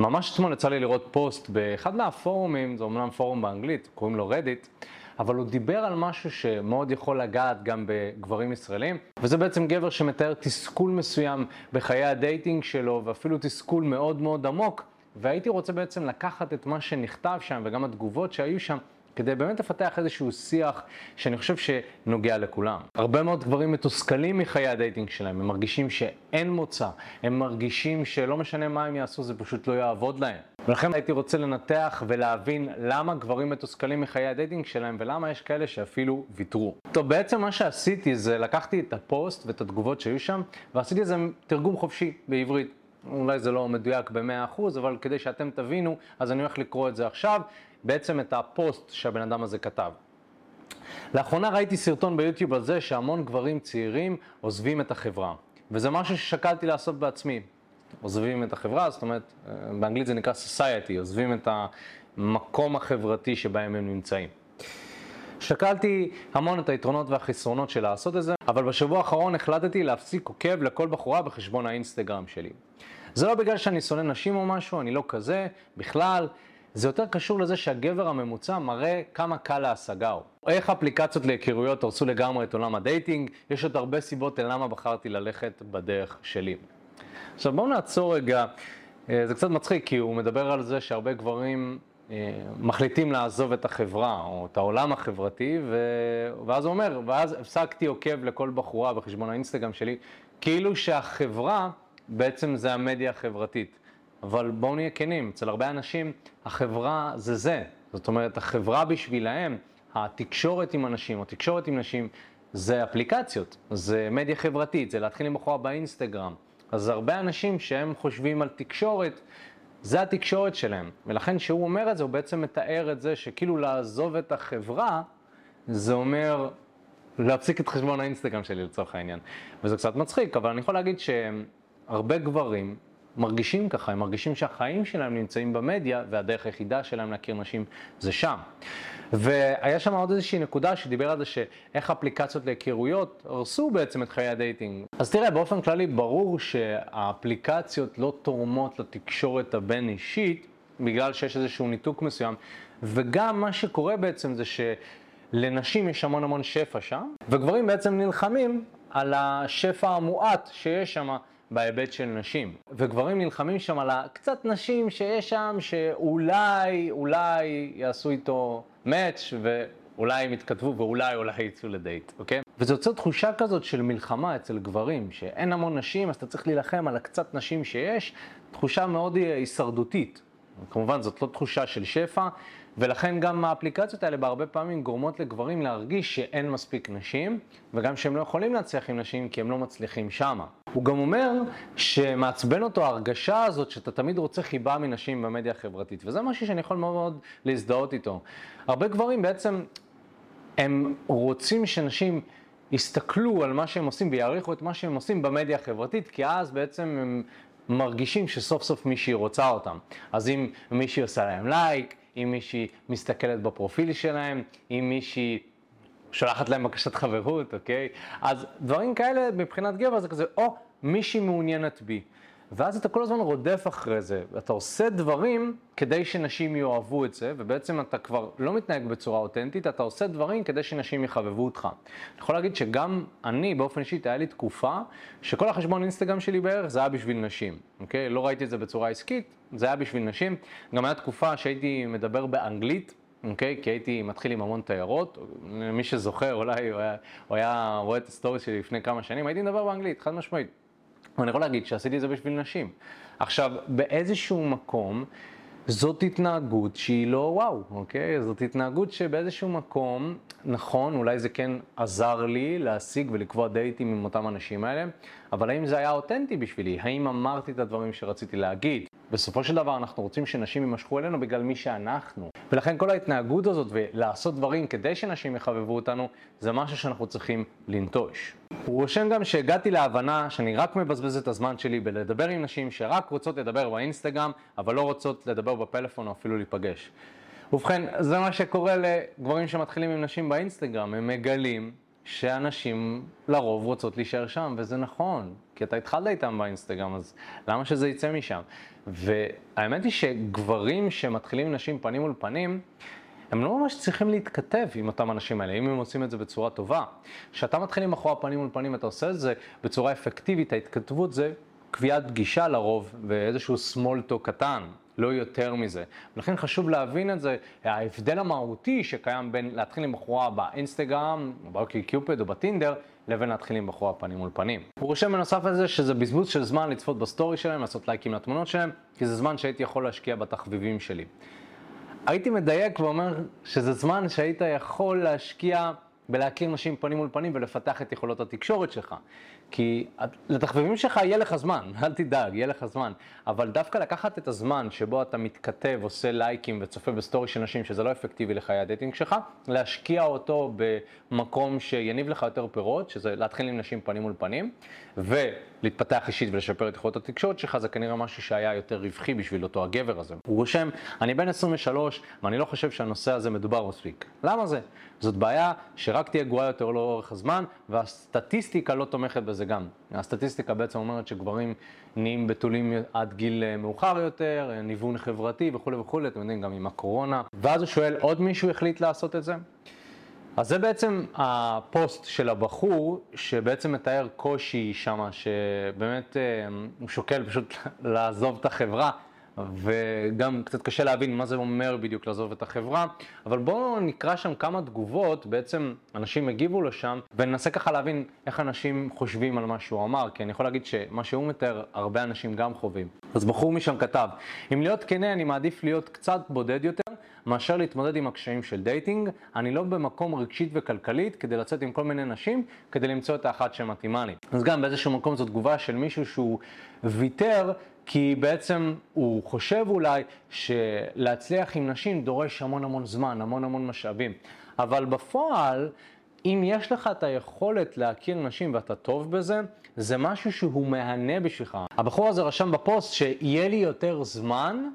ממש אתמול יצא לי לראות פוסט באחד מהפורומים, זה אומנם פורום באנגלית, קוראים לו Reddit, אבל הוא דיבר על משהו שמאוד יכול לגעת גם בגברים ישראלים, וזה בעצם גבר שמתאר תסכול מסוים בחיי ה dating שלו, ואפילו תסכול מאוד מאוד עמוק, והייתי רוצה בעצם לקחת את מה שנכתב שם וגם התגובות שהיו שם. כדי באמת לפתח איזשהו שיח שאני חושב שנוגע לכולם. הרבה מאוד גברים מתוסכלים מחיי ה dating שלהם, הם מרגישים שאין מוצא, הם מרגישים שלא משנה מה הם יעשו, זה פשוט לא יעבוד להם. ולכן הייתי רוצה לנתח ולהבין למה גברים מתוסכלים מחיי ה dating שלהם ולמה יש כאלה שאפילו ויתרו. טוב, בעצם מה שעשיתי זה לקחתי את הפוסט ואת התגובות שהיו שם ועשיתי איזה תרגום חופשי בעברית. אולי זה לא מדויק ב-100%, אבל כדי שאתם תבינו, אז אני הולך לקרוא את זה עכשיו. בעצם את הפוסט שהבן אדם הזה כתב. לאחרונה ראיתי סרטון ביוטיוב על זה שהמון גברים צעירים עוזבים את החברה, וזה משהו ששקלתי לעשות בעצמי. עוזבים את החברה, זאת אומרת, באנגלית זה נקרא society, עוזבים את המקום החברתי שבהם הם נמצאים. שקלתי המון את היתרונות והחסרונות של לעשות את זה, אבל בשבוע האחרון החלטתי להפסיק לעקוב לכל בחורה בחשבון האינסטגרם שלי. זה לא בגלל שאני שונא נשים או משהו, אני לא כזה, בכלל, זה יותר קשור לזה שהגבר הממוצע מראה כמה קל להשגה הוא. איך אפליקציות להיכרויות הרסו לגמרי את עולם הדייטינג, יש עוד הרבה סיבות למה בחרתי ללכת בדרך שלי. עכשיו בואו נעצור רגע, אה, זה קצת מצחיק כי הוא מדבר על זה שהרבה גברים אה, מחליטים לעזוב את החברה או את העולם החברתי, ו... ואז הוא אומר, ואז הפסקתי עוקב לכל בחורה בחשבון האינסטגרם שלי, כאילו שהחברה בעצם זה המדיה החברתית. אבל בואו נהיה כנים, אצל הרבה אנשים החברה זה זה. זאת אומרת, החברה בשבילהם, התקשורת עם אנשים, התקשורת עם נשים, זה אפליקציות, זה מדיה חברתית, זה להתחיל עם בחורה באינסטגרם. אז הרבה אנשים שהם חושבים על תקשורת, זה התקשורת שלהם. ולכן כשהוא אומר את זה, הוא בעצם מתאר את זה שכאילו לעזוב את החברה, זה אומר להפסיק את חשבון האינסטגרם שלי לצורך העניין. וזה קצת מצחיק, אבל אני יכול להגיד שהרבה גברים מרגישים ככה, הם מרגישים שהחיים שלהם נמצאים במדיה והדרך היחידה שלהם להכיר נשים זה שם. והיה שם עוד איזושהי נקודה שדיבר על זה שאיך אפליקציות להיכרויות הרסו בעצם את חיי הדייטינג. אז תראה, באופן כללי ברור שהאפליקציות לא תורמות לתקשורת הבין אישית בגלל שיש איזשהו ניתוק מסוים, וגם מה שקורה בעצם זה שלנשים יש המון המון שפע שם, וגברים בעצם נלחמים על השפע המועט שיש שם. בהיבט של נשים. וגברים נלחמים שם על הקצת נשים שיש שם שאולי, אולי יעשו איתו מאץ' ואולי הם יתכתבו ואולי אולי יצאו לדייט, אוקיי? וזה יוצר תחושה כזאת של מלחמה אצל גברים, שאין המון נשים אז אתה צריך להילחם על הקצת נשים שיש, תחושה מאוד הישרדותית. כמובן זאת לא תחושה של שפע, ולכן גם האפליקציות האלה בהרבה פעמים גורמות לגברים להרגיש שאין מספיק נשים, וגם שהם לא יכולים להצליח עם נשים כי הם לא מצליחים שמה. הוא גם אומר שמעצבן אותו ההרגשה הזאת שאתה תמיד רוצה חיבה מנשים במדיה החברתית, וזה משהו שאני יכול מאוד מאוד להזדהות איתו. הרבה גברים בעצם, הם רוצים שנשים יסתכלו על מה שהם עושים ויעריכו את מה שהם עושים במדיה החברתית, כי אז בעצם הם מרגישים שסוף סוף מישהי רוצה אותם. אז אם מישהי עושה להם לייק, אם מישהי מסתכלת בפרופיל שלהם, אם מישהי שולחת להם בקשת חברות, אוקיי? אז דברים כאלה מבחינת גבר זה כזה, או, מישהי מעוניינת בי. ואז אתה כל הזמן רודף אחרי זה, אתה עושה דברים כדי שנשים יאהבו את זה, ובעצם אתה כבר לא מתנהג בצורה אותנטית, אתה עושה דברים כדי שנשים יחבבו אותך. אני יכול להגיד שגם אני, באופן אישי, היה לי תקופה שכל החשבון אינסטגרם שלי בערך זה היה בשביל נשים, אוקיי? לא ראיתי את זה בצורה עסקית, זה היה בשביל נשים. גם הייתה תקופה שהייתי מדבר באנגלית, אוקיי? כי הייתי מתחיל עם המון תיירות, מי שזוכר אולי הוא היה, הוא היה רואה את הסטורי שלי לפני כמה שנים, הייתי מדבר באנגלית, חד משמעית. ואני יכול להגיד שעשיתי את זה בשביל נשים. עכשיו, באיזשהו מקום, זאת התנהגות שהיא לא וואו, אוקיי? זאת התנהגות שבאיזשהו מקום, נכון, אולי זה כן עזר לי להשיג ולקבוע דייטים עם אותם אנשים האלה, אבל האם זה היה אותנטי בשבילי? האם אמרתי את הדברים שרציתי להגיד? בסופו של דבר אנחנו רוצים שנשים יימשכו אלינו בגלל מי שאנחנו. ולכן כל ההתנהגות הזאת ולעשות דברים כדי שנשים יחבבו אותנו, זה משהו שאנחנו צריכים לנטוש. הוא רושם גם שהגעתי להבנה שאני רק מבזבז את הזמן שלי בלדבר עם נשים שרק רוצות לדבר באינסטגרם, אבל לא רוצות לדבר בפלאפון או אפילו להיפגש. ובכן, זה מה שקורה לגברים שמתחילים עם נשים באינסטגרם, הם מגלים שאנשים לרוב רוצות להישאר שם, וזה נכון, כי אתה התחלת איתם באינסטגרם, אז למה שזה יצא משם? והאמת היא שגברים שמתחילים עם נשים פנים מול פנים, הם לא ממש צריכים להתכתב עם אותם אנשים האלה, אם הם עושים את זה בצורה טובה. כשאתה מתחיל עם בחורה פנים מול פנים ואתה עושה את זה בצורה אפקטיבית, ההתכתבות זה קביעת גישה לרוב ואיזשהו small talk קטן, לא יותר מזה. לכן חשוב להבין את זה, ההבדל המהותי שקיים בין להתחיל עם בחורה באינסטגרם, ב OkCupid או בטינדר, לבין להתחיל עם בחורה פנים מול פנים. הוא רושם בנוסף לזה שזה בזבוז של זמן לצפות בסטורי שלהם, לעשות לייקים לתמונות שלהם, כי זה זמן שהייתי יכול להשקיע בתחביבים שלי. הייתי מדייק ואומר שזה זמן שהיית יכול להשקיע בלהכיר נשים פנים מול פנים ולפתח את יכולות התקשורת שלך. כי לתחביבים שלך יהיה לך זמן, אל תדאג, יהיה לך זמן. אבל דווקא לקחת את הזמן שבו אתה מתכתב, עושה לייקים וצופה בסטורי של נשים, שזה לא אפקטיבי לחיי הדייטינג שלך, להשקיע אותו במקום שיניב לך יותר פירות, שזה להתחיל עם נשים פנים מול פנים, ולהתפתח אישית ולשפר את יכולות התקשורת שלך, זה כנראה משהו שהיה יותר רווחי בשביל אותו הגבר הזה. הוא רושם, אני בן 23 ואני לא חושב שהנושא הזה מדובר מספיק. למה זה? זאת בעיה שרק תהיה גרועה יותר לאורך הזמן, והסטטיסטיקה לא תומכת בזה גם. הסטטיסטיקה בעצם אומרת שגברים נהיים בתולים עד גיל אה, מאוחר יותר, אה, ניוון חברתי וכולי וכולי, אתם יודעים, גם עם הקורונה. ואז הוא שואל, עוד מישהו החליט לעשות את זה? אז זה בעצם הפוסט של הבחור, שבעצם מתאר קושי שם, שבאמת אה, הוא שוקל פשוט לעזוב את החברה. וגם קצת קשה להבין מה זה אומר בדיוק לעזוב את החברה, אבל בואו נקרא שם כמה תגובות, בעצם אנשים הגיבו לשם, וננסה ככה להבין איך אנשים חושבים על מה שהוא אמר, כי אני יכול להגיד שמה שהוא מתאר, הרבה אנשים גם חווים. אז בחור משם כתב, אם להיות כנה, אני מעדיף להיות קצת בודד יותר. מאשר להתמודד עם הקשיים של דייטינג, אני לא במקום רגשית וכלכלית כדי לצאת עם כל מיני נשים, כדי למצוא את האחת שמתאימה לי. אז גם באיזשהו מקום זו תגובה של מישהו שהוא ויתר כי בעצם הוא חושב אולי שלהצליח עם נשים דורש המון המון זמן, המון המון משאבים. אבל בפועל, אם יש לך את היכולת להכיר נשים ואתה טוב בזה, זה משהו שהוא מהנה בשבילך. הבחור הזה רשם בפוסט שיהיה לי יותר זמן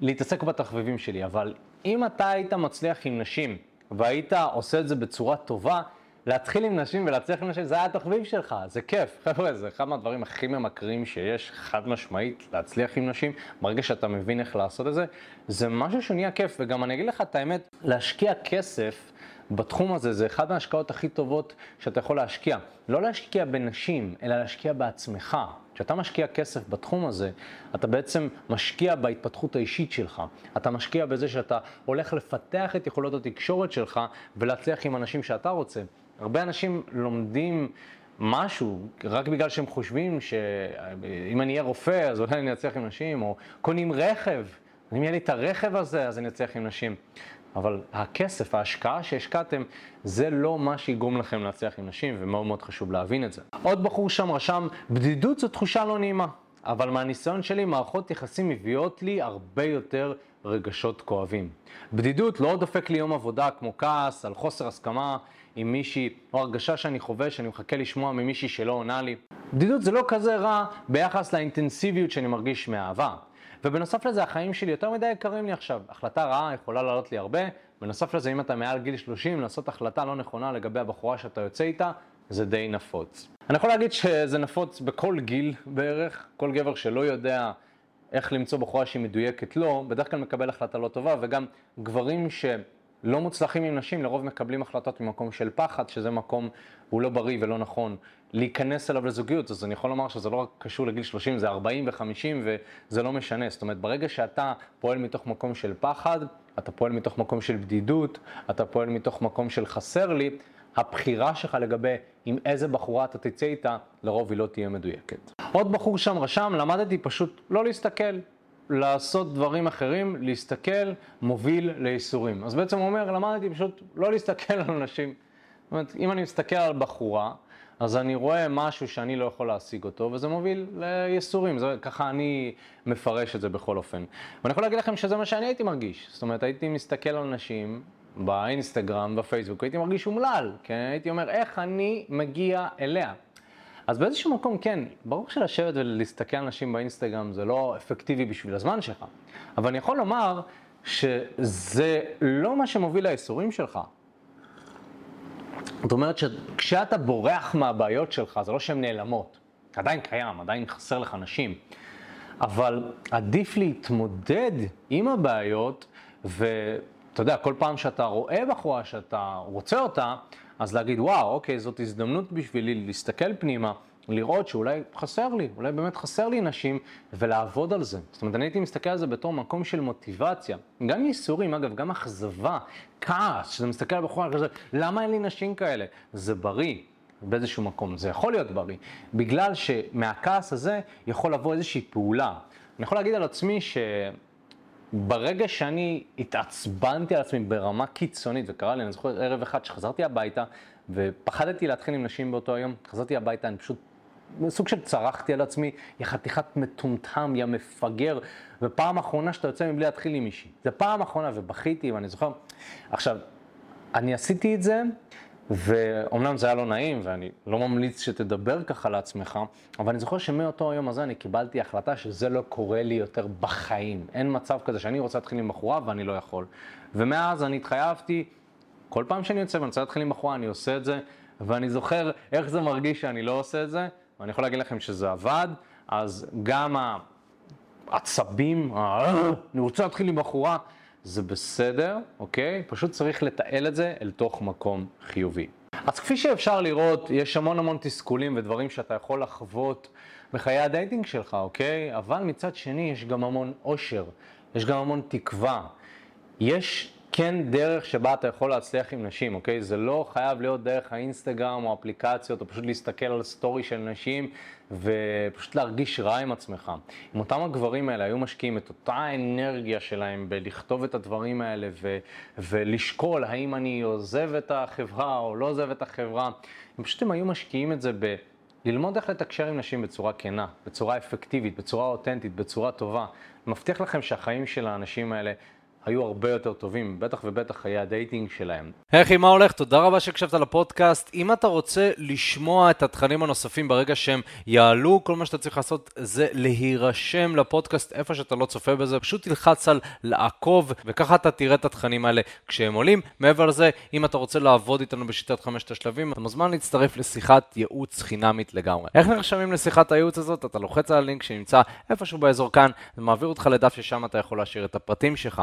להתעסק בתחביבים שלי, אבל אם אתה היית מצליח עם נשים והיית עושה את זה בצורה טובה, להתחיל עם נשים ולהצליח עם נשים, זה היה התחביב שלך, זה כיף. חבר'ה, זה אחד מהדברים הכי ממכרים שיש, חד משמעית, להצליח עם נשים. ברגע שאתה מבין איך לעשות את זה, זה משהו שנהיה כיף. וגם אני אגיד לך את האמת, להשקיע כסף בתחום הזה, זה אחד מההשקעות הכי טובות שאתה יכול להשקיע. לא להשקיע בנשים, אלא להשקיע בעצמך. כשאתה משקיע כסף בתחום הזה, אתה בעצם משקיע בהתפתחות האישית שלך. אתה משקיע בזה שאתה הולך לפתח את יכולות התקשורת שלך ולהצליח עם אנשים שאתה רוצה. הרבה אנשים לומדים משהו רק בגלל שהם חושבים שאם אני אהיה רופא אז אולי אני אצליח עם נשים, או קונים רכב, אם יהיה לי את הרכב הזה אז אני אצליח עם נשים. אבל הכסף, ההשקעה שהשקעתם, זה לא מה שיגרום לכם להצליח עם נשים, ומאוד מאוד חשוב להבין את זה. עוד בחור שם רשם, בדידות זו תחושה לא נעימה, אבל מהניסיון שלי, מערכות יחסים מביאות לי הרבה יותר רגשות כואבים. בדידות לא דופק לי יום עבודה כמו כעס על חוסר הסכמה עם מישהי, או הרגשה שאני חווה שאני מחכה לשמוע ממישהי שלא עונה לי. בדידות זה לא כזה רע ביחס לאינטנסיביות שאני מרגיש מאהבה. ובנוסף לזה, החיים שלי יותר מדי יקרים לי עכשיו. החלטה רעה יכולה לעלות לי הרבה. בנוסף לזה, אם אתה מעל גיל 30, לעשות החלטה לא נכונה לגבי הבחורה שאתה יוצא איתה, זה די נפוץ. אני יכול להגיד שזה נפוץ בכל גיל בערך. כל גבר שלא יודע איך למצוא בחורה שהיא מדויקת לו, בדרך כלל מקבל החלטה לא טובה, וגם גברים ש... לא מוצלחים עם נשים, לרוב מקבלים החלטות ממקום של פחד, שזה מקום, הוא לא בריא ולא נכון להיכנס אליו לזוגיות. אז אני יכול לומר שזה לא רק קשור לגיל 30, זה 40 ו-50 וזה לא משנה. זאת אומרת, ברגע שאתה פועל מתוך מקום של פחד, אתה פועל מתוך מקום של בדידות, אתה פועל מתוך מקום של חסר לי, הבחירה שלך לגבי עם איזה בחורה אתה תצא איתה, לרוב היא לא תהיה מדויקת. עוד בחור שם רשם, למדתי פשוט לא להסתכל. לעשות דברים אחרים, להסתכל, מוביל לייסורים. אז בעצם הוא אומר, למדתי פשוט לא להסתכל על אנשים. זאת אומרת, אם אני מסתכל על בחורה, אז אני רואה משהו שאני לא יכול להשיג אותו, וזה מוביל לייסורים. זה, ככה אני מפרש את זה בכל אופן. ואני יכול להגיד לכם שזה מה שאני הייתי מרגיש. זאת אומרת, הייתי מסתכל על אנשים באינסטגרם, בפייסבוק, הייתי מרגיש אומלל, כן? הייתי אומר, איך אני מגיע אליה? אז באיזשהו מקום כן, ברור שלשבת ולהסתכל על אנשים באינסטגרם זה לא אפקטיבי בשביל הזמן שלך, אבל אני יכול לומר שזה לא מה שמוביל לאיסורים שלך. זאת אומרת שכשאתה בורח מהבעיות שלך, זה לא שהן נעלמות. עדיין קיים, עדיין חסר לך נשים. אבל עדיף להתמודד עם הבעיות, ואתה יודע, כל פעם שאתה רואה בחורה שאתה רוצה אותה, אז להגיד, וואו, אוקיי, זאת הזדמנות בשבילי להסתכל פנימה, לראות שאולי חסר לי, אולי באמת חסר לי נשים, ולעבוד על זה. זאת אומרת, אני הייתי מסתכל על זה בתור מקום של מוטיבציה. גם ייסורים, אגב, גם אכזבה, כעס, שאתה מסתכל על בחורה כזה, למה אין לי נשים כאלה? זה בריא. באיזשהו מקום, זה יכול להיות בריא, בגלל שמהכעס הזה יכול לבוא איזושהי פעולה. אני יכול להגיד על עצמי שברגע שאני התעצבנתי על עצמי ברמה קיצונית, וקרה לי, אני זוכר ערב אחד שחזרתי הביתה, ופחדתי להתחיל עם נשים באותו היום, חזרתי הביתה, אני פשוט סוג של צרחתי על עצמי, יא חתיכת מטומטם, יא מפגר, ופעם אחרונה שאתה יוצא מבלי להתחיל עם מישהי. זו פעם אחרונה, ובכיתי, ואני זוכר. עכשיו, אני עשיתי את זה, ואומנם זה היה לא נעים, ואני לא ממליץ שתדבר ככה לעצמך, אבל אני זוכר שמאותו היום הזה אני קיבלתי החלטה שזה לא קורה לי יותר בחיים. אין מצב כזה שאני רוצה להתחיל עם בחורה ואני לא יכול. ומאז אני התחייבתי, כל פעם שאני יוצא ואני רוצה להתחיל עם בחורה, אני עושה את זה, ואני זוכר איך זה מרגיש שאני לא עושה את זה, ואני יכול להגיד לכם שזה עבד, אז גם העצבים, אני רוצה להתחיל עם בחורה, זה בסדר, אוקיי? פשוט צריך לתעל את זה אל תוך מקום חיובי. אז כפי שאפשר לראות, יש המון המון תסכולים ודברים שאתה יכול לחוות בחיי הדייטינג שלך, אוקיי? אבל מצד שני יש גם המון אושר, יש גם המון תקווה. יש כן דרך שבה אתה יכול להצליח עם נשים, אוקיי? זה לא חייב להיות דרך האינסטגרם או אפליקציות, או פשוט להסתכל על סטורי של נשים ופשוט להרגיש רע עם עצמך. אם אותם הגברים האלה היו משקיעים את אותה האנרגיה שלהם בלכתוב את הדברים האלה ו- ולשקול האם אני עוזב את החברה או לא עוזב את החברה, אם פשוט הם היו משקיעים את זה ב... ללמוד איך לתקשר עם נשים בצורה כנה, בצורה אפקטיבית, בצורה אותנטית, בצורה טובה. מבטיח לכם שהחיים של האנשים האלה היו הרבה יותר טובים, בטח ובטח חיי הדייטינג שלהם. היי אחי, מה הולך? תודה רבה שהקשבת לפודקאסט. אם אתה רוצה לשמוע את התכנים הנוספים ברגע שהם יעלו, כל מה שאתה צריך לעשות זה להירשם לפודקאסט איפה שאתה לא צופה בזה, פשוט תלחץ על לעקוב, וככה אתה תראה את התכנים האלה כשהם עולים. מעבר לזה, אם אתה רוצה לעבוד איתנו בשיטת חמשת השלבים, אתה מוזמן להצטרף לשיחת ייעוץ חינמית לגמרי. איך נרשמים לשיחת הייעוץ הזאת? אתה לוחץ על הלינק שנמצא איפשהו באזור כאן, זה אותך לדף ששם אתה יכול להשאיר את הפרטים שלך.